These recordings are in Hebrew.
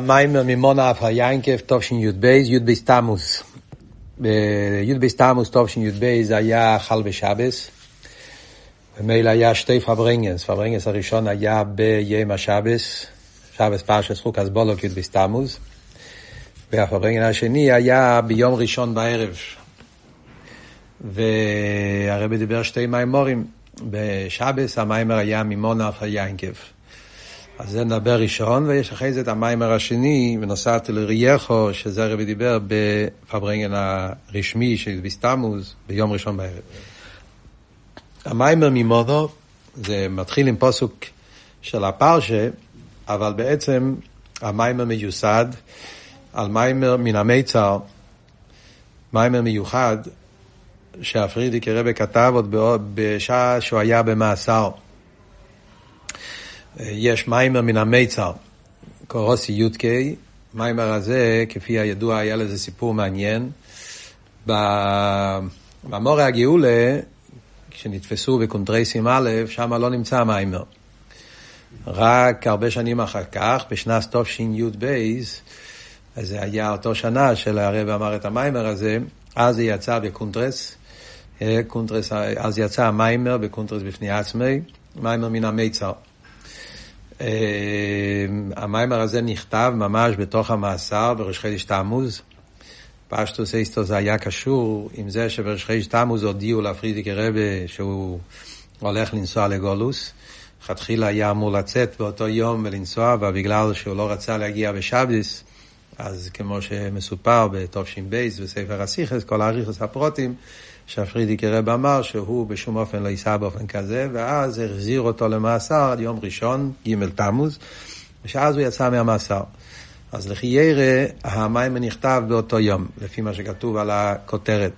המאמר מי מנה עפר יעקב, תשי"ב, י"ב תמוז. בי"ב תמוז תשי"ב זה היה חל בשבת. ומילא היה שתי פארבריינגענס, פארבריינגענס הראשון היה ביום השבת, שבת פרשת חוקת בלק י"ב תמוז. והפארבריינגען השני היה ביום ראשון בערב. והרבי דיבר שתי מאמרים. בשבת המאמר היה מי מנה עפר יעקב. אז זה נדבר ראשון, ויש אחרי זה את המאמר השני, נתתה ליראיך, שזה הרבי דיבר בפארבריינגען הרשמי של י"ב תמוז, ביום ראשון בערב. המאמר מי מנה, זה מתחיל עם פסוק של הפרשה, אבל בעצם המאמר מיוסד על מאמר מן המיצר, מאמר מיוחד, שהפרידיקער רבי כתב עוד בשעה שהוא היה במאסר. יש מאמר מן המיצר, קראתי י"ק, מאמר הזה, כפי הידוע, היה לזה סיפור מעניין. במורה הגאולה, כשנדפסו בקונטרסים א', שם לא נמצא מאמר. רק הרבה שנים אחר כך, בשנת תשי"ב, אז זה היה אותו שנה שהרבי אמר את המאמר הזה, אז זה יצא בקונטרס, קונטרס, אז יצא המאמר בקונטרס בפני עצמי, מאמר מן המיצר. המאמר הזה נכתב ממש בתוך המאסר בראש חודש תמוז. בפשטות זה היה קשור עם זה שבראש חודש תמוז הודיעו לפרידיקער רבי שהוא הולך לנסוע לגלות. לכתחילה היה אמור לצאת באותו יום ולנסוע, אבל שהוא לא רצה להגיע בשבת, אז כמו שמסופר בתש"ב בספר השיחות, כל האריכות הפרטים, שהפרידיקער רבי אמר שהוא בשום אופן לא ייסע באופן כזה, ואז החזיר אותו למאסר עד יום ראשון, ג' תמוז, ושאז הוא יצא מהמאסר. אז לכאורה, המאמר נכתב באותו יום, לפי מה שכתוב על הכותרת.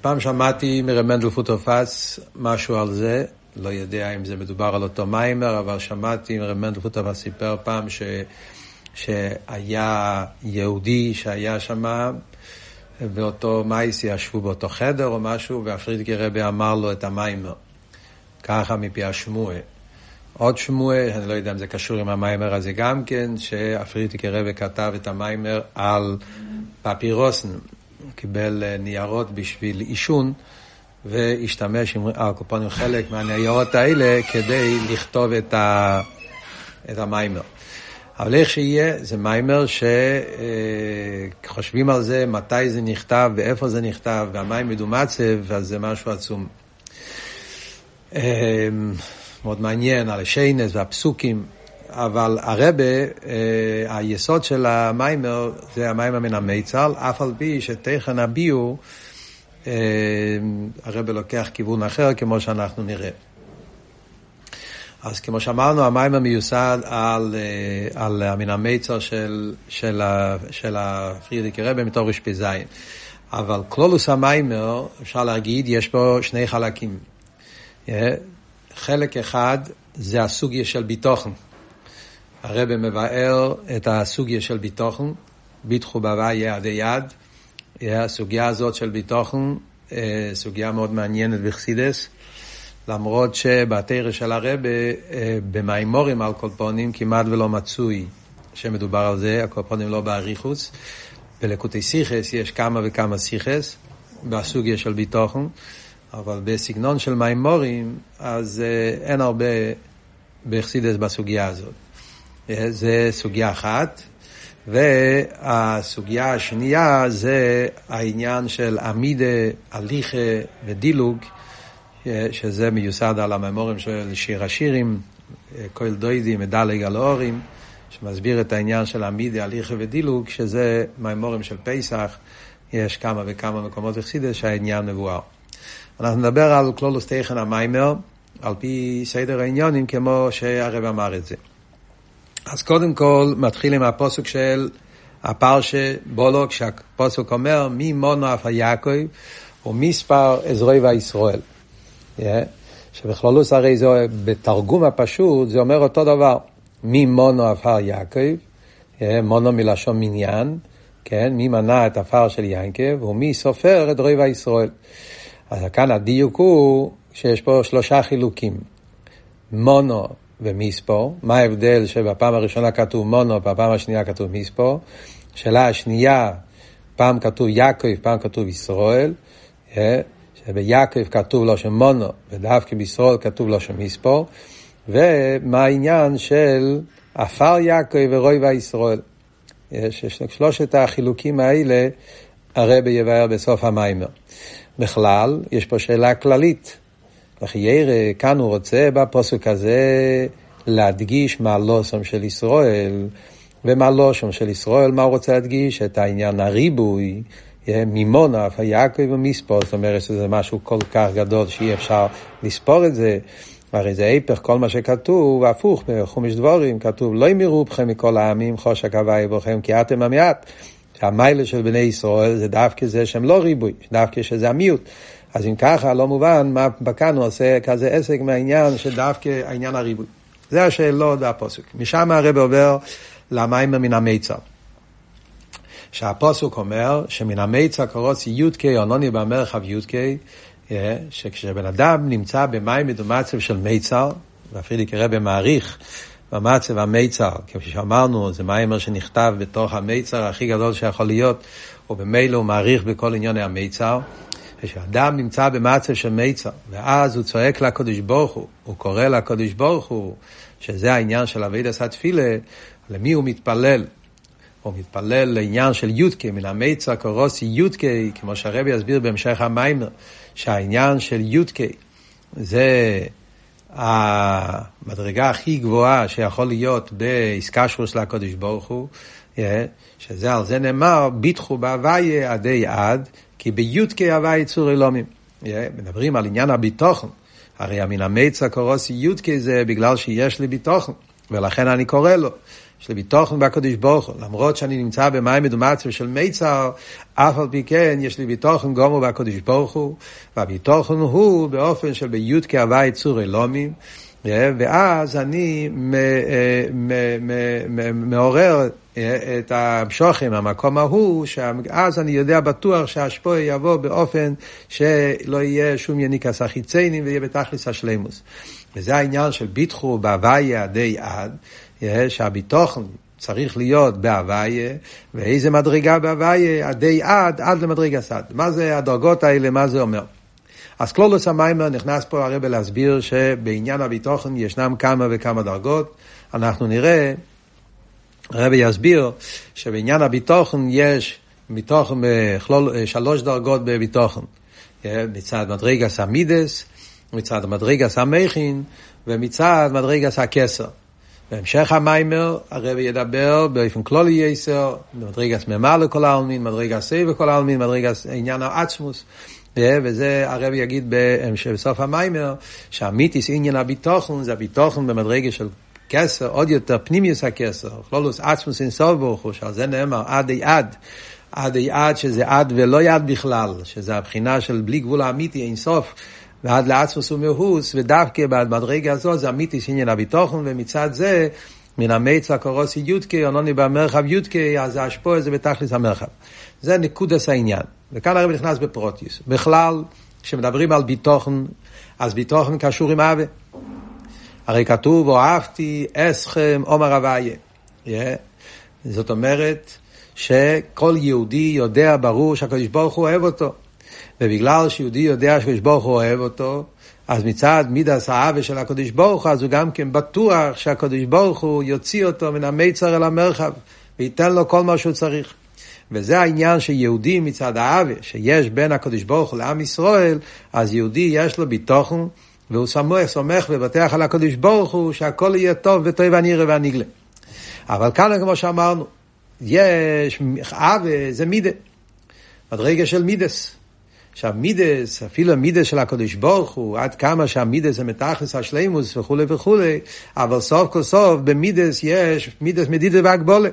פעם שמעתי מרב מנדל פוטרפאס משהו על זה, לא יודע אם זה מדובר על אותו מאמר, אבל שמעתי מרב מנדל פוטרפאס סיפר פעם ש... שהיה יהודי שהיה שם באותו מייס ישבו באותו חדר או משהו, והפרידקי רבי אמר לו את המיימר. ככה מפי השמועה. עוד שמועה, אני לא יודע אם זה קשור עם המיימר הזה גם כן, שהפרידקי רבי כתב את המיימר על פפירוסן. קיבל ניירות בשביל עישון, והשתמש עם הקופונים חלק מהניירות האלה כדי לכתוב את, ה, את המיימר. אבל איך שיהיה, זה מיימר שחושבים על זה, מתי זה נכתב ואיפה זה נכתב, והמים מדומצב, אז זה משהו עצום. מאוד מעניין על השיינס והפסוקים, אבל הרבה, היסוד של המיימר זה המיימר מן המיצל, אף על פי שתכן הביאו, הרבה לוקח כיוון אחר, כמו שאנחנו נראה. אז כמו שאמרנו, המים המיוסד על, על המין המיצר של, של, של הפרידיקי רבי מתור רשפי זין. אבל כלולוס המיימר, אפשר להגיד, יש פה שני חלקים. חלק אחד זה הסוגיה של ביטוחן. הרבי מבאר את הסוגיה של ביטוחן, ביטחו בהווה יד יד. הסוגיה הזאת של ביטוחן, סוגיה מאוד מעניינת בחסידס. למרות שבתרא של הרבה, במימורים על קולפונים כמעט ולא מצוי שמדובר על זה, הקולפונים לא באריכוס. בלקוטי סיכס יש כמה וכמה סיכס, בסוגיה של ביטוחן, אבל בסגנון של מימורים, אז אין הרבה בחסידס בסוגיה הזאת. זה סוגיה אחת. והסוגיה השנייה זה העניין של עמידה, הליכה ודילוג. שזה מיוסד על הממורים של שיר השירים, כל דוידי מדלג על האורים, שמסביר את העניין של עמידי, הליכה ודילוג, שזה מימורים של פסח, יש כמה וכמה מקומות בחסידס שהעניין מבואר. אנחנו נדבר על כלולוס תכן המיימר, על פי סדר העניונים, כמו שהרב אמר את זה. אז קודם כל, מתחיל עם הפוסק של הפרשה בולוק, שהפוסק אומר, מי מונו אף היעקב ומספר עזרוי וישראל. שבכללוס הרי זה, בתרגום הפשוט, זה אומר אותו דבר. מי מונו עפר יעקב, מונו מלשון מניין, כן? מי מנה את עפר של יעקב, ומי סופר את רבע ישראל. אז כאן הדיוק הוא שיש פה שלושה חילוקים. מונו ומספור. מה ההבדל שבפעם הראשונה כתוב מונו, בפעם השנייה כתוב מספור? שאלה השנייה, פעם כתוב יעקב, פעם כתוב ישראל. אה, שביעקב כתוב לו שם מונו, ודווקא בישראל כתוב לו שם מספור. ומה העניין של עפר יעקב ורוי וישראל. יש, שלושת החילוקים האלה הרבי יבהר בסוף המיימר. בכלל, יש פה שאלה כללית. ירא, כאן הוא רוצה בפוסק הזה להדגיש מה לוסם של ישראל, ומה לושם של ישראל, מה הוא רוצה להדגיש? את העניין הריבוי, ממון, אף יעקב ומספור, זאת אומרת שזה משהו כל כך גדול שאי אפשר לספור את זה. הרי זה ההפך, כל מה שכתוב, הפוך, בחומש דבורים, כתוב, לא ימירו בכם מכל העמים, חושק הוואי בכם, כי אתם המעט. שהמיילה של בני ישראל זה דווקא זה שהם לא ריבוי, דווקא שזה המיעוט. אז אם ככה, לא מובן מה כאן הוא עושה כזה עסק מהעניין של דווקא העניין הריבוי. זה השאלות והפוסק. משם הרב עובר למים מן המיצר. שהפוסק אומר שמן המיצר קורוץ יודקי עונוני במרחב יודקי, אה, שכשבן אדם נמצא במים מדומצב של מיצר, ואפילו כרבא מעריך במצב המיצר, כפי שאמרנו, זה מיימר שנכתב בתוך המיצר הכי גדול שיכול להיות, ובמילא הוא מעריך בכל ענייני המיצר. כשאדם נמצא במצב של מיצר, ואז הוא צועק לקדוש ברוך הוא, הוא קורא לקדוש ברוך הוא, שזה העניין של אבי דסא תפילה, למי הוא מתפלל? הוא מתפלל לעניין של יודקה, מן המיצר קורוסי יודקה, כמו שהרבי יסביר בהמשך המיימר, שהעניין של יודקה זה המדרגה הכי גבוהה שיכול להיות בעסקה של הקודש ברוך הוא, שזה על זה נאמר, ביטחו בהוויה עדי עד, כי ביודקי הוויה צור אלומים. מדברים על עניין הביטוחן, הרי המין המיצה קורוסי יודקי זה בגלל שיש לי ביטוחן, ולכן אני קורא לו. יש לי ביטוחן בקדוש ברוך הוא, למרות שאני נמצא במים מדומצר של מיצר, אף על פי כן יש לי ביטוחן גומו בקדוש ברוך הוא, והביטוחן הוא באופן של בי"ת הווי צור אלומים, ואז אני מעורר את המשוכם, המקום ההוא, שאז אני יודע בטוח שהשפוע יבוא באופן שלא יהיה שום יניקס החיציינים ויהיה בתכלס השלימוס. וזה העניין של ביטחו בהוויה די עד, שהביטוחן צריך להיות בהוויה, ואיזה מדרגה בהוויה, עדי עד, עד למדרגה סד. מה זה הדרגות האלה, מה זה אומר? אז קלולוס המיימר נכנס פה הרבה להסביר שבעניין הביטוחן ישנם כמה וכמה דרגות. אנחנו נראה, הרבי יסביר שבעניין הביטוחן יש מתוך שלוש דרגות בביטוחן. מצד מדרגס המידס, מצד מדרגס המכין ומצד מדרגס הכסר. בהמשך המיימר הרבי ידבר באופן כלולי יסר, מדרגס ממה לכל העלמין, מדרגס סי וכל העלמין, מדרגס עניין העצמוס. וזה הרבי יגיד בסוף המיימר, שהמיתיס עניין הביטוחן זה הביטוחן במדרגה של כסר, עוד יותר פנימיוס הכסר, כלולוס עצמוס אינסוף ברוך הוא, שעל זה נאמר עדי עד. עדי עד שזה עד ולא יד בכלל, שזה הבחינה של בלי גבול האמיתי אינסוף. ועד לעצמוס ומאוס, ודווקא במדרגה הזאת זה אמיתי שעניין הביטוחן, ומצד זה, מן המיצה קורוסי יודקי, עונוני במרחב יודקי, אז האשפוע זה בתכלס המרחב. זה נקודס העניין. וכאן הרב נכנס בפרוטיוס. בכלל, כשמדברים על ביטוחן, אז ביטוחן קשור עם אבה. הרי כתוב, אוהבתי אסכם עומר אביה. Yeah. זאת אומרת, שכל יהודי יודע ברור שהקדוש ברוך הוא אוהב אותו. ובגלל שיהודי יודע שקדוש ברוך הוא אוהב אותו, אז מצד מידס האווה של הקדוש ברוך הוא, אז הוא גם כן בטוח שהקדוש ברוך הוא יוציא אותו מן המיצר אל המרחב, וייתן לו כל מה שהוא צריך. וזה העניין שיהודי מצד האווה, שיש בין הקדוש ברוך הוא לעם ישראל, אז יהודי יש לו ביטוחן, והוא סמוך, סומך ובטח על הקדוש ברוך הוא, שהכל יהיה טוב וטוב והנראה והנגלה. אבל כאן, כמו שאמרנו, יש, אווה זה מידה, מדרגה של מידס. עכשיו מידס, אפילו מידס של הקדוש ברוך הוא, עד כמה שהמידס זה מתכלס השלימוס וכולי וכולי, אבל סוף כל סוף במידס יש מידס מדידה והגבולה.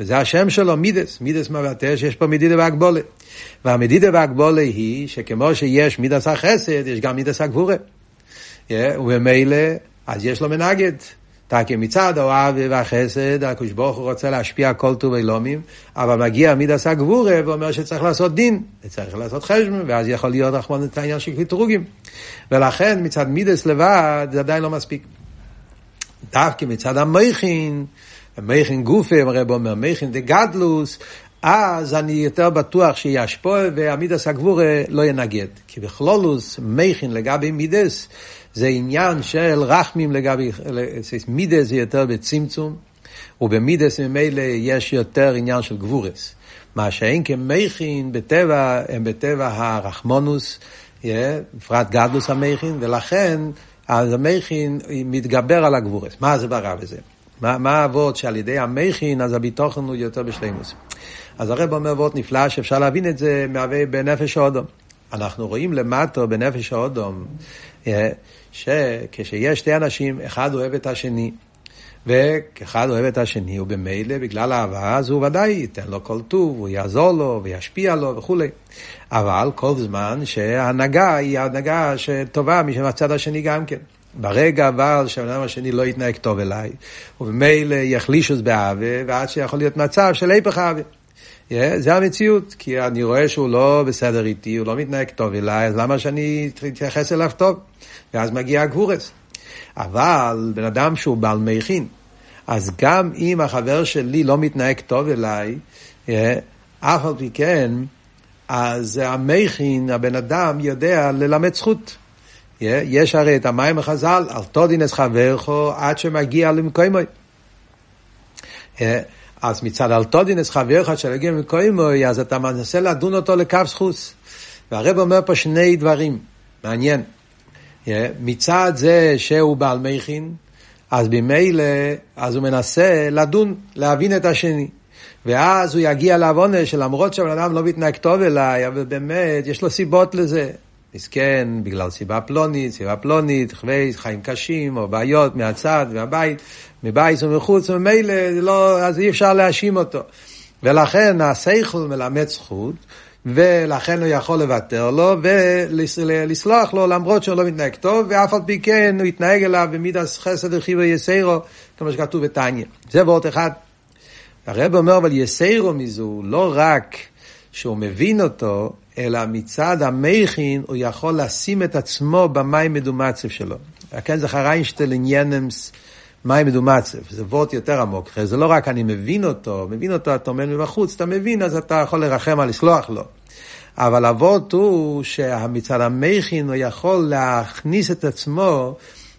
וזה השם שלו, מידס. מידס מבטא שיש פה מדידה והגבולה. והמדידה והגבולה היא שכמו שיש מידס החסד, יש גם מידס הגבורה. וממילא, אז יש לו מנגד. תקי מצד האוהב והחסד, הקדוש ברוך הוא רוצה להשפיע כל טוב אלומים, אבל מגיע מידס הגבורה ואומר שצריך לעשות דין, וצריך לעשות חשבון, ואז יכול להיות אחמון את העניין של קטרוגים. ולכן מצד מידס לבד זה עדיין לא מספיק. דווקא מצד המכין, המכין גופה, הרב אומר, מכין דה גדלוס, אז אני יותר בטוח שישפוע ועמידס הגבורה לא ינגד. כי בכלולוס, מכין לגבי מידס, זה עניין של רחמים לגבי, מידס זה יותר בצמצום, ובמידס ממילא יש יותר עניין של גבורס. מה שאין כמכין בטבע, הם בטבע הרחמונוס, בפרט גדלוס המכין, ולכן אז המכין מתגבר על הגבורס. מה זה ברע בזה? מה, מה האבות שעל ידי המכין, אז הביטוחן הוא יותר בשלימוס. אז הרב אומר אבות נפלא שאפשר להבין את זה מהווה בנפש האודום. אנחנו רואים למטו בנפש האודום, שכשיש שתי אנשים, אחד אוהב את השני, וכאחד אוהב את השני, ובמילא, בגלל האהבה, אז הוא ודאי ייתן לו כל טוב, הוא יעזור לו וישפיע לו וכולי. אבל כל זמן שההנהגה היא הנהגה שטובה מהצד השני גם כן. ברגע אבל שהאדם השני לא יתנהג טוב אליי, ובמילא יחלישוס באהבה, ועד שיכול להיות מצב של היפך אהבה. Yeah, זה המציאות, כי אני רואה שהוא לא בסדר איתי, הוא לא מתנהג טוב אליי, אז למה שאני אתייחס אליו טוב? ואז מגיע הגבורס. אבל בן אדם שהוא בעל מכין, אז גם אם החבר שלי לא מתנהג טוב אליי, אף על פי כן, אז המכין, הבן אדם יודע ללמד זכות. יש הרי את המים החז"ל, אל תודינס חברך עד שמגיע למקוימוי. אז מצד אל תודינס חברך שמגיע למקוימוי, אז אתה מנסה לדון אותו לקו זכוס. והרב אומר פה שני דברים, מעניין. מצד זה שהוא בעל מכין, אז ממילא, אז הוא מנסה לדון, להבין את השני. ואז הוא יגיע לעוונה שלמרות שהבן אדם לא מתנהג טוב אליי, אבל באמת יש לו סיבות לזה. מסכן, בגלל סיבה פלונית, סיבה פלונית, חיים קשים, או בעיות מהצד, מהבית, מבית ומחוץ, וממילא, לא, אז אי אפשר להאשים אותו. ולכן השכל מלמד זכות, ולכן הוא יכול לוותר לו ולסלוח לו למרות שהוא לא מתנהג טוב, ואף על פי כן הוא יתנהג אליו במידס חסד וחיבו יסיירו, כמו שכתוב בתניא. זה ועוד אחד. הרב אומר, אבל יסיירו מזו, לא רק שהוא מבין אותו, אלא מצד המכין הוא יכול לשים את עצמו במים מדומצב שלו. כן זכר איינשטל עניינמס מים מדומצב, זה וורט יותר עמוק, זה לא רק אני מבין אותו, מבין אותו, אתה אומר מבחוץ, אתה מבין, אז אתה יכול לרחם על לסלוח לו. אבל אבות הוא שמצד המכין הוא יכול להכניס את עצמו,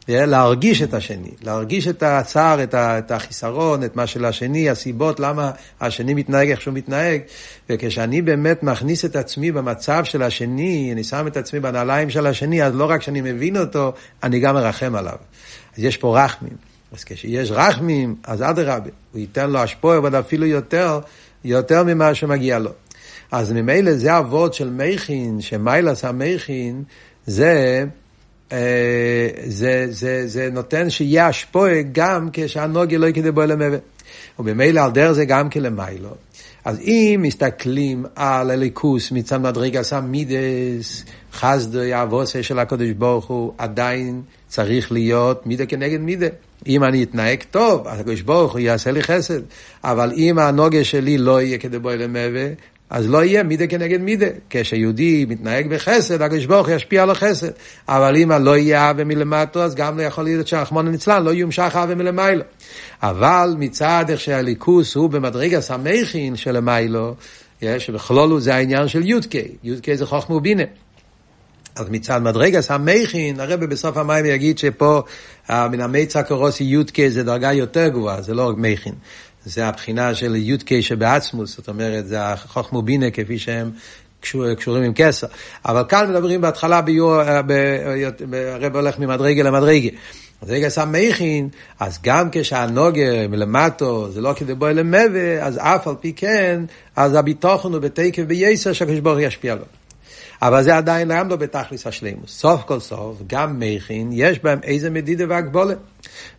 להרגיש את השני, להרגיש את הצער, את החיסרון, את מה של השני, הסיבות למה השני מתנהג איך שהוא מתנהג. וכשאני באמת מכניס את עצמי במצב של השני, אני שם את עצמי בנעליים של השני, אז לא רק שאני מבין אותו, אני גם מרחם עליו. אז יש פה רחמים. אז כשיש רחמים, אז אדרבה, הוא ייתן לו השפוע, אבל אפילו יותר, יותר ממה שמגיע לו. אז ממילא זה אבות של מכין, שמיילס המכין, זה, אה, זה, זה, זה נותן שיהיה השפוע גם כשהנוגי לא יקדם בו למבט. וממילא על דרך זה גם כלמיילו. אז אם מסתכלים על הליכוס מצד מדרגס המידס, חסדו יעבוסה של הקדוש ברוך הוא, עדיין צריך להיות מידה כנגד מידה. אם אני אתנהג טוב, הקדוש ברוך הוא יעשה לי חסד. אבל אם הנוגה שלי לא יהיה כדי בואי למבה, אז לא יהיה מידה כנגד מידה. כשיהודי מתנהג בחסד, הקדוש ברוך הוא ישפיע על החסד. אבל אם לא יהיה אהבה מלמטו, אז גם לא יכול להיות שהרחמון הנצלן לא יומשך אהבה מלמיילו. אבל מצד איך שהליכוס הוא במדרגס המכין של המיילו, שבכלולו זה העניין של יודקי, יודקי זה חוכמה ובינה. אז מצד מדרגס המכין, הרב בסוף המים יגיד שפה מן המיצה קורוסי יודקי זה דרגה יותר גבוהה, זה לא רק מכין. זה הבחינה של יודקי שבעצמוס, זאת אומרת, זה החוכמו בינה כפי שהם קשור, קשורים עם כסר. אבל כאן מדברים בהתחלה ביור, הרב הולך ממדרגה למדרגה. מדרגה המכין, אז גם כשהנוגר מלמטו, זה לא כדי בוא למבה, אז אף על פי כן, אז הביטוחן הוא בתקף בייסר שהקדוש ברוך ישפיע לו. אבל זה עדיין גם לא בתכלס השלימוס. סוף כל סוף, גם מכין, יש בהם איזה מדידה והגבולה.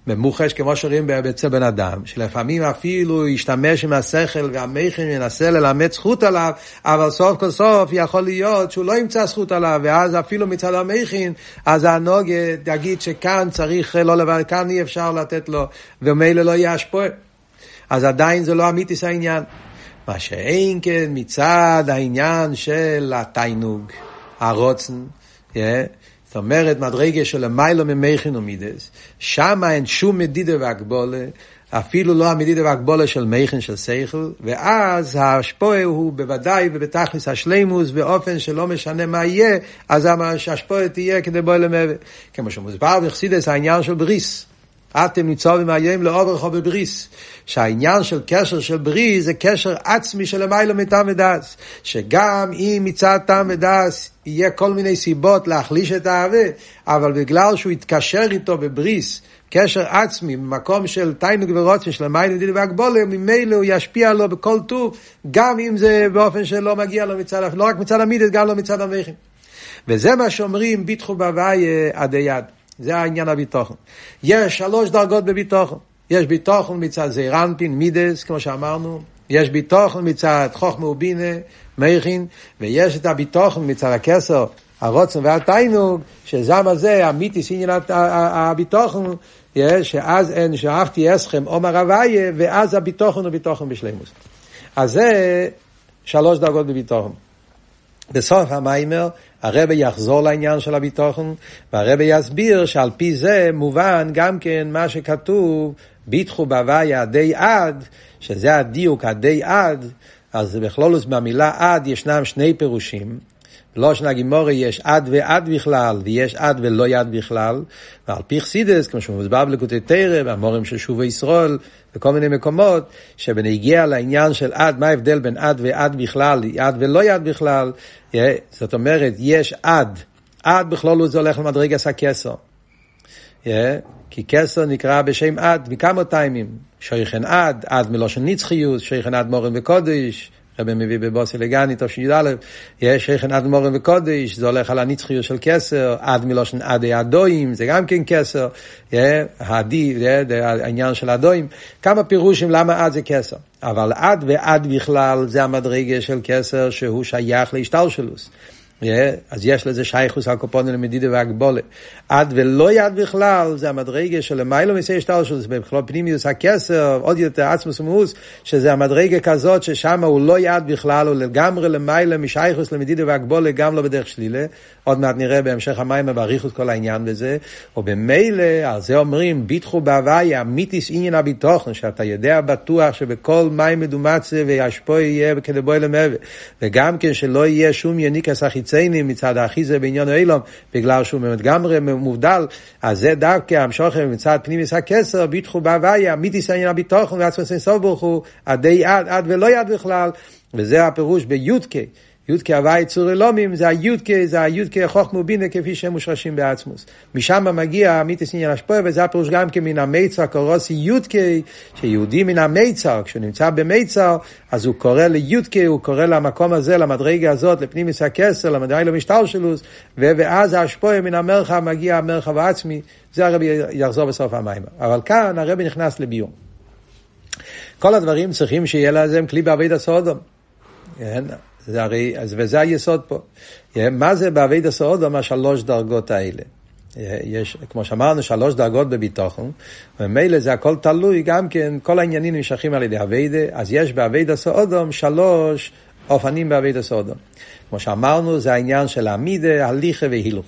ממוחש, כמו שרואים אצל בן אדם, שלפעמים אפילו ישתמש עם השכל והמכין ינסה ללמד זכות עליו, אבל סוף כל סוף יכול להיות שהוא לא ימצא זכות עליו, ואז אפילו מצד המכין, אז הנוגד יגיד שכאן צריך לא לבד, כאן אי אפשר לתת לו, ומילא לא יהיה השפועה. אז עדיין זה לא אמיתיס העניין. מה שאין כן מצד העניין של התיינוג, הרוצן, yeah, זאת אומרת, מדרגה של המיילו ממכין ומידס, שם אין שום מדידה והגבולה, אפילו לא המדידה והגבולה של מכין של שכל, ואז ההשפועה הוא בוודאי ובתכלס השלימוס, באופן שלא משנה מה יהיה, אז ההשפועה תהיה כדי בוא למעבר. כמו שמוסבר בחסידס העניין של בריס. אתם ניצובים היום לאוברכו בבריס. שהעניין של קשר של בריס זה קשר עצמי של המיילו מטעם ודס. שגם אם מצד טעם ודס יהיה כל מיני סיבות להחליש את האהבה, אבל בגלל שהוא יתקשר איתו בבריס, קשר עצמי, במקום של תיינוג ורוצן של המיילו מדידי והגבולה, ממילא הוא ישפיע לו בכל טוב, גם אם זה באופן שלא מגיע לו מצד, לא רק מצד המידס, גם לא מצד המכין. וזה מה שאומרים ביטחו בהוויה עדי יד. זה העניין הביטוחן. יש שלוש דרגות בביטוחן. יש ביטוחן מצד זעירנפין, מידס, כמו שאמרנו. יש ביטוחן מצד חוכמה ובינה, מכין, ויש את הביטוחן מצד הכסר, הרוצן והתיינוג, שזם הזה, המיתיס עניין הביטוחן, שאז אין שאהבתי אסכם עומר הוויה, ואז הביטוחן הוא ביטוחן בשלימוס. אז זה שלוש דרגות בביטוחן. בסוף המיימר הרב יחזור לעניין של הביטוחן, והרב יסביר שעל פי זה מובן גם כן מה שכתוב, ביטחו בהוויה די עד, שזה הדיוק הדי עד, אז בכלולוס במילה עד ישנם שני פירושים. בלושן הגימורי יש עד ועד בכלל, ויש עד ולא יד בכלל, ועל פי חסידס, כמו שמוסבר בלקוטי תרא, והמורים של שובו ישראל, בכל מיני מקומות, שבנגיע לעניין של עד, מה ההבדל בין עד ועד בכלל, עד ולא יד בכלל, זאת אומרת, יש עד, עד בכלול זה הולך למדרגס הכסר. כי כסר נקרא בשם עד מכמה טיימים, שייכן עד, עד מלושן נצחיות, שייכן עד מורן וקודש, רבי מביא בבוסי לגני, תשי"א, יש שייכן עד מורן וקודש, זה הולך על הנצחיות של כסר, עד מלושן עדי הדויים, זה גם כן כסר, העדי, העניין של הדויים, כמה פירושים למה עד זה כסר. אבל עד ועד בכלל זה המדרגה של כסר שהוא שייך להשתלשלוס. אז יש לזה שייכוס הקופונים למדידה והגבולה. עד ולא יד בכלל, זה המדרגה של למיילו מסי השתלשלות, זה בכלל פנימיוס הכסר, עוד יותר עצמוס ומאוס, שזה המדרגה כזאת ששם הוא לא יד בכלל, הוא לגמרי למיילו משייכוס למדידה והגבולה, גם לא בדרך שלילה. עוד מעט נראה בהמשך המים באריכות כל העניין בזה. ובמילא, על זה אומרים, ביטחו בהוויה, מיתיס עניין הביטוחן, שאתה יודע בטוח שבכל מים מדומצה וישפו יהיה כדי בואי למעבר. וגם כן שלא יהיה שום יניקס החיציינים מצד האחיזה בעניין האילום, בגלל שהוא לגמרי מובדל, אז זה דווקא המשוכר מצד פנימיס הכסר, ביטחו בהוויה, מיתיס עניין הביטוחן, ועצמו סוף ברוך הוא, עד, ולא יד בכלל. וזה הפירוש בי"ק. יודקי הוואי צור אלומים זה היודקי, זה היודקי חוכמו בינה כפי שהם מושרשים בעצמוס. משם מגיע מיתוס עניין השפועה, וזה הפירוש גם כן מן המיצר, קורוסי יודקי, שיהודי מן המיצר, כשהוא נמצא במיצר, אז הוא קורא ליודקי, הוא קורא למקום הזה, למדרגה הזאת, לפנימיס הכסר, למדרגה שלוס, ואז ההשפועה מן המרחב מגיע המרחב העצמי, זה הרבי יחזור בסוף המים. אבל כאן הרבי נכנס לביור. כל הדברים צריכים שיהיה להם כלי בעביד הסודום. זה הרי, וזה היסוד פה. מה זה באביידא סעודום השלוש דרגות האלה? יש, כמו שאמרנו, שלוש דרגות בביטוחן, וממילא זה הכל תלוי, גם כן, כל העניינים נמשכים על ידי אביידא, אז יש באביידא סעודום שלוש אופנים באביידא סעודום. כמו שאמרנו, זה העניין של עמידה, הליכה והילוך.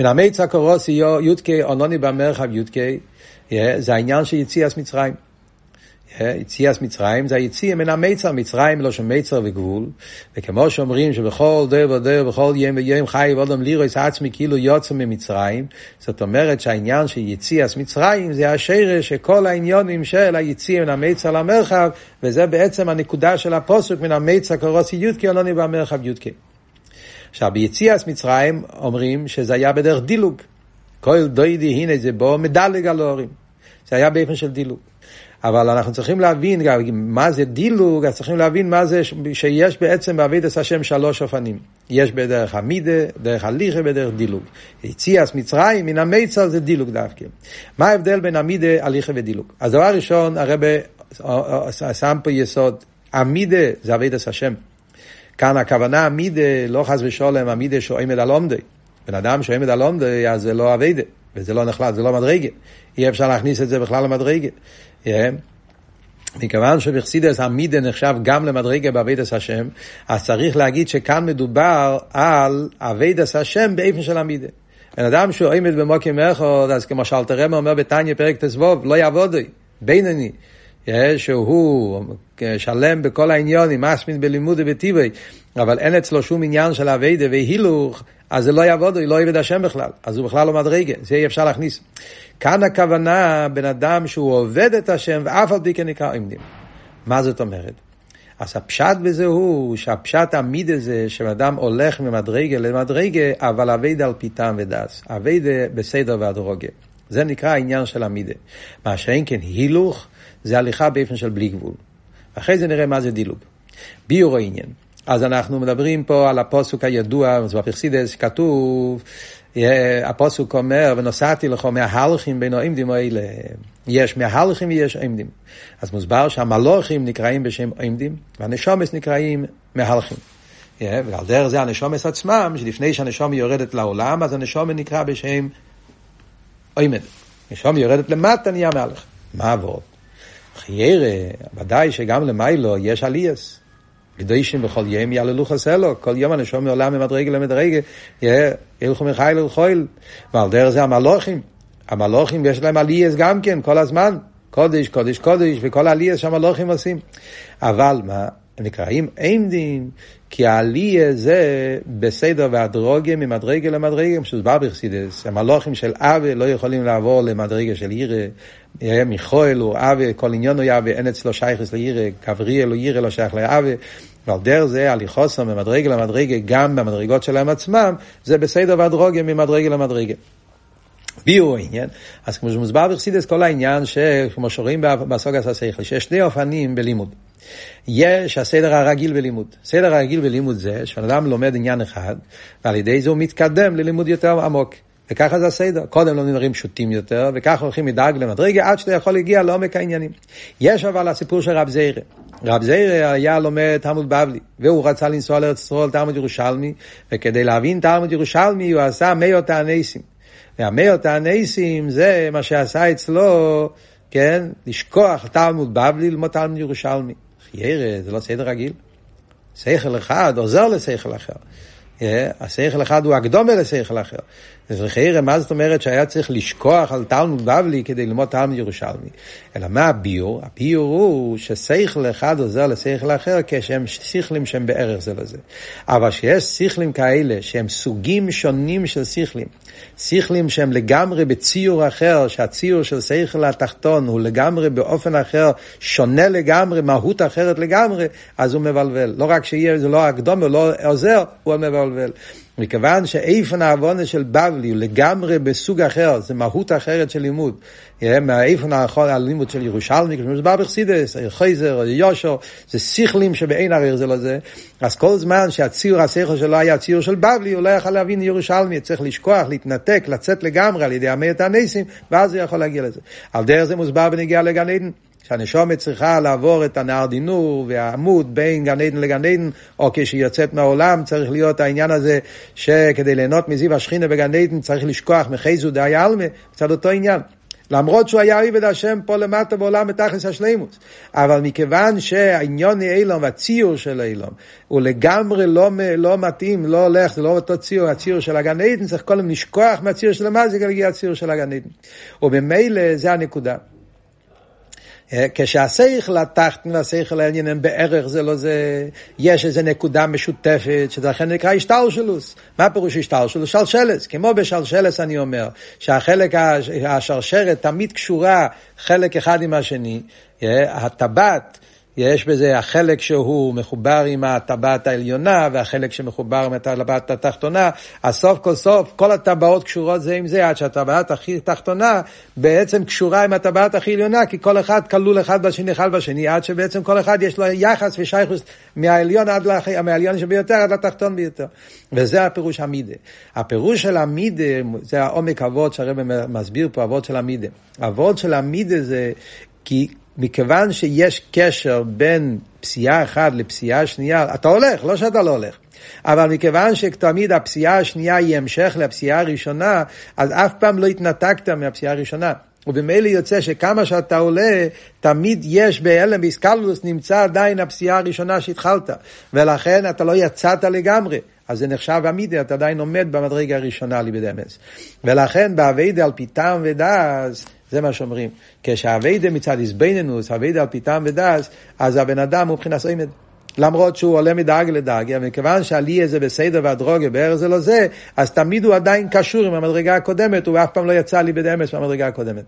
מן המיצה קורוסי יודקי, אונוני במרחב יודקי, זה העניין של יציאת מצרים. יציאס מצרים זה היציאה מן המיצר, מצרים לא שם מיצר וגבול, וכמו שאומרים שבכל דר ודר, בכל יום ויום חי ואודם לירוס עצמי כאילו יוצא ממצרים, זאת אומרת שהעניין של יציאס מצרים זה השרש שכל העניונים של היציאה מן המיצר למרחב, וזה בעצם הנקודה של הפוסק מן המיצר קורוסי יודקי אלוני במרחב יודקי. עכשיו ביציאס מצרים אומרים שזה היה בדרך דילוג. כל דוידי הנה זה בו מדלג על ההורים. זה היה באופן של דילוג. אבל אנחנו צריכים להבין מה זה דילוג, אז צריכים להבין מה זה שיש בעצם בעבידת השם שלוש אופנים. יש בדרך המידה, דרך הליכה ודרך דילוג. יציאס מצרים מן המיצר זה דילוג דווקא. מה ההבדל בין המידה, הליכה ודילוג? אז דבר ראשון, הרבה שם פה יסוד, המידה זה עבידת השם. כאן הכוונה המידה, לא חס ושולם, המידה שעומד על עומדי. בן אדם שעומד על עומדי, אז זה לא אביידה, וזה לא נחלט, זה לא מדרגה. אי אפשר להכניס את זה בכלל למדרגה. מכיוון שבחסידס המידה נחשב גם למדרגה באבידס השם, אז צריך להגיד שכאן מדובר על אבידס השם באיפן של המידה. בן אדם שהוא עומד במוקים אחד, אז כמו שאלתרם אומר בתניא פרק תסבוב, לא יעבודוי, בינוני. שהוא שלם בכל העניונים, מסמין בלימוד ובטיבי, אבל אין אצלו שום עניין של אביידה והילוך, אז זה לא יעבוד, הוא לא יעבד השם בכלל, אז הוא בכלל לא מדרגה, זה אי אפשר להכניס. כאן הכוונה, בן אדם שהוא עובד את השם ואף על פי כן נקרא עמדים. מה זאת אומרת? אז הפשט בזה הוא שהפשט עמיד הזה שאדם הולך ממדרגה למדרגה, אבל אביידה על פי טעם ודס, אביידה בסדר והדרוגה. זה נקרא העניין של עמידה. מה שאין כן הילוך, זה הליכה באופן של בלי גבול. אחרי זה נראה מה זה דילוג. ביור העניין. אז אנחנו מדברים פה על הפוסוק הידוע, בפרסידס, כתוב, הפוסוק אומר, ונוסעתי לך מההלכים בין העמדים האלה. יש מההלכים ויש עמדים. אז מוסבר שהמלוכים נקראים בשם עמדים, והנשומס נקראים מהלכים. ועל דרך זה הנשומס עצמם, שלפני שהנשומי יורדת לעולם, אז הנשומי נקרא בשם עמד. נשומי יורדת למטה, נהיה מהלך. מה עבור? חיירה, ודאי שגם למיילו יש עלייס. קדושים בכל יום יעללו חסלו, כל יום הנשום מעולם ממדרגה למדרגה, ילכו מחיל אל חויל. ועל דרך זה המלוכים, המלוכים יש להם עלייס גם כן, כל הזמן. קודש, קודש, קודש, וכל העלייס שהמלוכים עושים. אבל מה, הם נקראים עמדים, כי העלייה זה בסדר והדרוגיה ממדרגה למדרגה, שמוסבר בחסידס. המלוכים של אבי לא יכולים לעבור למדרגה של עירה, מיכואל הוא אבי, כל עניון הוא אבי, אין אצלו שייכס לעירה, גבריאל הוא עירה לא שייך לאבי, ועל דרך זה הליכוסם ממדרגה למדרגה, גם במדרגות שלהם עצמם, זה בסדר והדרוגיה ממדרגה למדרגה. ביור העניין, אז כמו שמוסבר בחסידס, כל העניין שכמו שרואים בסוגס השכל, שיש שני אופנים בלימוד. יש הסדר הרגיל בלימוד. סדר הרגיל בלימוד זה שבן אדם לומד עניין אחד, ועל ידי זה הוא מתקדם ללימוד יותר עמוק. וככה זה הסדר. קודם לומדים דברים פשוטים יותר, וככה הולכים מדרג למדרגה עד שאתה יכול להגיע לעומק העניינים. יש אבל הסיפור של רב זיירה. רב זיירה היה לומד תלמוד בבלי, והוא רצה לנסוע לארץ ישראל תלמוד ירושלמי, וכדי להבין תלמוד ירושלמי הוא עשה מאות הנסים. והמאות הנסים זה מה שעשה אצלו, כן, לשכוח תלמוד בבלי ללמוד תלמוד ירושלמי. חיירה, זה לא סדר רגיל. שכל אחד עוזר לשכל אחר. השכל אחד הוא הקדומה לשכל אחר. אז חיירה, מה זאת אומרת שהיה צריך לשכוח על תלמוד בבלי כדי ללמוד תלמוד ירושלמי? אלא מה הביור? הביור הוא ששכל אחד עוזר לשכל אחר כשהם שכלים שהם בערך זה לזה. אבל שיש שכלים כאלה שהם סוגים שונים של שכלים, שכלים שהם לגמרי בציור אחר, שהציור של שכל התחתון הוא לגמרי באופן אחר, שונה לגמרי, מהות אחרת לגמרי, אז הוא מבלבל. לא רק שיהיה, זה לא הקדומה, לא עוזר, הוא מבלבל. מכיוון שאיפן העוונה של בבלי הוא לגמרי בסוג אחר, זה מהות אחרת של לימוד. מהאיפן האחרון הלימוד של ירושלמי, כמו שמדובר בחסידס, חייזר, יושו, זה שכלים שבאין הרי זה לזה. אז כל זמן שהציור השכל שלו היה ציור של בבלי, הוא לא יכול להבין ירושלמי, צריך לשכוח, להתנתק, לצאת לגמרי על ידי המאת הניסים, ואז הוא יכול להגיע לזה. על דרך זה מוסבר בנגיעה לגן עדן. שהנשומת צריכה לעבור את הנהר דינור והעמוד בין גן עדן לגן עדן, או כשהיא יוצאת מהעולם צריך להיות העניין הזה שכדי ליהנות מזיו השכינה בגן עדן צריך לשכוח מחייזו דאי עלמה, קצת אותו עניין. למרות שהוא היה עבד השם פה למטה בעולם בתכלס השלימוס. אבל מכיוון שהעניון אילום והציור של אילום הוא לגמרי לא, לא מתאים, לא הולך, זה לא אותו ציור, הציור של הגן עדן, צריך הזמן לשכוח מהציור של המזיק להגיע הציור של הגן עדן. וממילא זה הנקודה. אה, כשהשכל התחתן והשכל העניין הם בערך זה לא זה, יש איזו נקודה משותפת, שזה נקרא השטלשלוס. מה פירוש השטלשלוס? שלשלס. כמו בשלשלס אני אומר, שהחלק, השרשרת תמיד קשורה חלק אחד עם השני. אה, הטבעת יש בזה החלק שהוא מחובר עם הטבעת העליונה והחלק שמחובר עם הטבעת התחתונה, אז סוף כל סוף כל הטבעות קשורות זה עם זה עד שהטבעת הכי תחתונה בעצם קשורה עם הטבעת הכי עליונה כי כל אחד כלול אחד בשני אחד בשני עד שבעצם כל אחד יש לו יחס ושייכוס מהעליון עד לח... מהעליון שביותר עד לתחתון ביותר וזה הפירוש המידה. הפירוש של המידה זה העומק אבות שהרבא מסביר פה אבות של המידה. אבות של המידה זה כי מכיוון שיש קשר בין פסיעה אחת לפסיעה שנייה, אתה הולך, לא שאתה לא הולך. אבל מכיוון שתמיד הפסיעה השנייה היא המשך לפסיעה הראשונה, אז אף פעם לא התנתקת מהפסיעה הראשונה. ובמילא יוצא שכמה שאתה עולה, תמיד יש בהלם באיסקלוס, נמצא עדיין הפסיעה הראשונה שהתחלת, ולכן אתה לא יצאת לגמרי. אז זה נחשב עמידה, אתה עדיין עומד במדרגה הראשונה ליבדמס. ולכן באביידה על פי טעם ודס, זה מה שאומרים. כשהאביידה מצד איזבנינוס, אביידה על פי טעם ודס, אז הבן אדם הוא מבחינת עומד. למרות שהוא עולה מדאג לדאג, מכיוון שעלי זה בסדר והדרוגה בארץ זה לא זה, אז תמיד הוא עדיין קשור עם המדרגה הקודמת, הוא אף פעם לא יצא לי בדמס מהמדרגה הקודמת.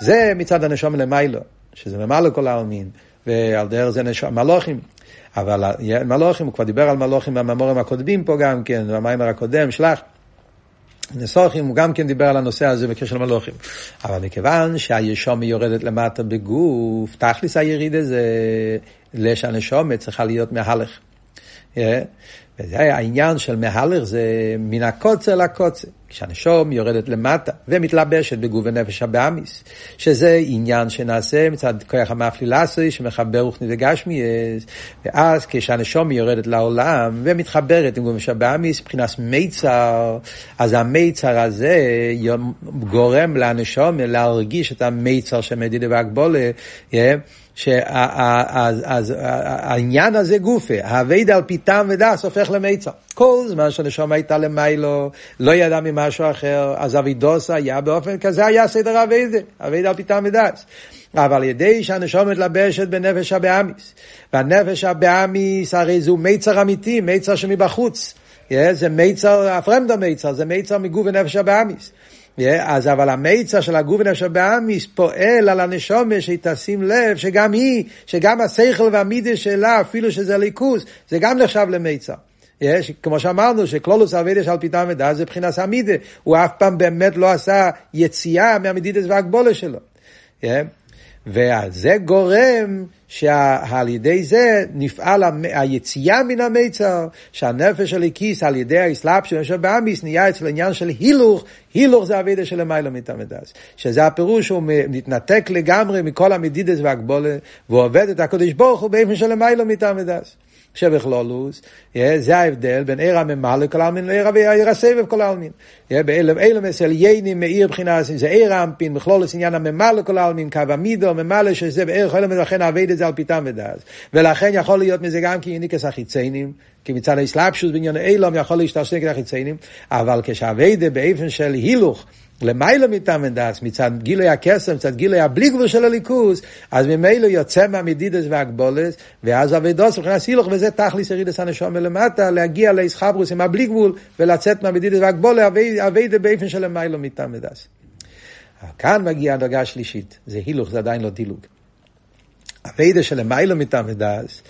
זה מצד הנשום למיילו, שזה למעלה כל העלמין, ועל דרך זה נשום מלוכים. אבל מלוכים, הוא כבר דיבר על מלוכים בממורים הקודמים פה גם כן, במיימר הקודם, שלח. נסוכים, הוא גם כן דיבר על הנושא הזה בקשר למלוכים. אבל מכיוון שהישום יורדת למטה בגוף, תכלס היריד הזה, לשהנשומת צריכה להיות מהלך. וזה העניין של מהלך זה מן הקוצר לקוצר. כשהנשום יורדת למטה ומתלבשת בגוף ונפש הבאמיס, שזה עניין שנעשה מצד כוח המאפלילסי שמחבר רוחני וגשמיאס, ואז כשהנשום יורדת לעולם ומתחברת עם גוף ונפש הבאמיס, מבחינת מיצר, אז המיצר הזה גורם לנשום להרגיש את המיצר של מדידה והגבולה, שהעניין הזה גופה, האביידה על פי טעם ודס הופך למיצר. כל זמן שהנשום הייתה למיילו, לא ידע ממשהו אחר, אז אבידוס היה באופן כזה, היה סדר אביידה, אביידה על פי טעם ודס. אבל על ידי שהנשום מתלבשת בנפש הבאמיס, והנפש הבאמיס הרי זהו מיצר אמיתי, מיצר שמבחוץ. זה מיצר, הפרמדה מיצר, זה מיצר מגוף ונפש הבאמיס. אז אבל המיצר של הגוף ונפש הבאמיס פועל על הנשומה שהיא תשים לב שגם היא, שגם השכל והמידה שלה, אפילו שזה ליכוס, זה גם נחשב למיצר. יש, כמו שאמרנו, שקלולוס אבידה של פיתם ודע זה מבחינת המידה, הוא אף פעם באמת לא עשה יציאה מהמדידס והגבולה שלו. וזה גורם שעל ידי זה נפעל היציאה מן המיצר, שהנפש של הכיס על ידי האסלאפ של נשאר באמיס נהיה אצל עניין של הילוך, הילוך זה אבידה של למעלה מתמדס. שזה הפירוש שהוא מתנתק לגמרי מכל המדידס והגבולה, ועובד את הקדוש ברוך הוא באופן של למעלה מתמדס. שבכלולוס, זה ההבדל בין עיר הממה לכל העלמין לעיר הסבב כל העלמין. באילם אצל ייני מאיר בחינה, זה עיר האמפין, בכלולוס עניין הממה לכל העלמין, קו המידו, ממלא שזה בעיר חלם, ולכן עבד את זה על פיתם ודאז. ולכן יכול להיות מזה גם כי יניקס החיציינים, כי מצד האסלאפשוס בעניין אילום יכול להשתרשן כדי החיציינים, אבל כשעבד באופן של הילוך, למיילא מטעם דס, מצד גילוי הקסם, מצד גילוי הבלי גבול של הליכוז, אז ממילא יוצא מהמדידס והגבולס, ואז אבידוס מבחינת הילוך, וזה תכליס ירידס הנשום מלמטה, להגיע לאיסחברוס עם הבלי גבול, ולצאת מהמדידס והגבולה, אבידה באופן של למיילא מטעם דס. כאן מגיעה הדרגה השלישית, זה הילוך, זה עדיין לא דילוג. אבידה של למיילא מטעם דס,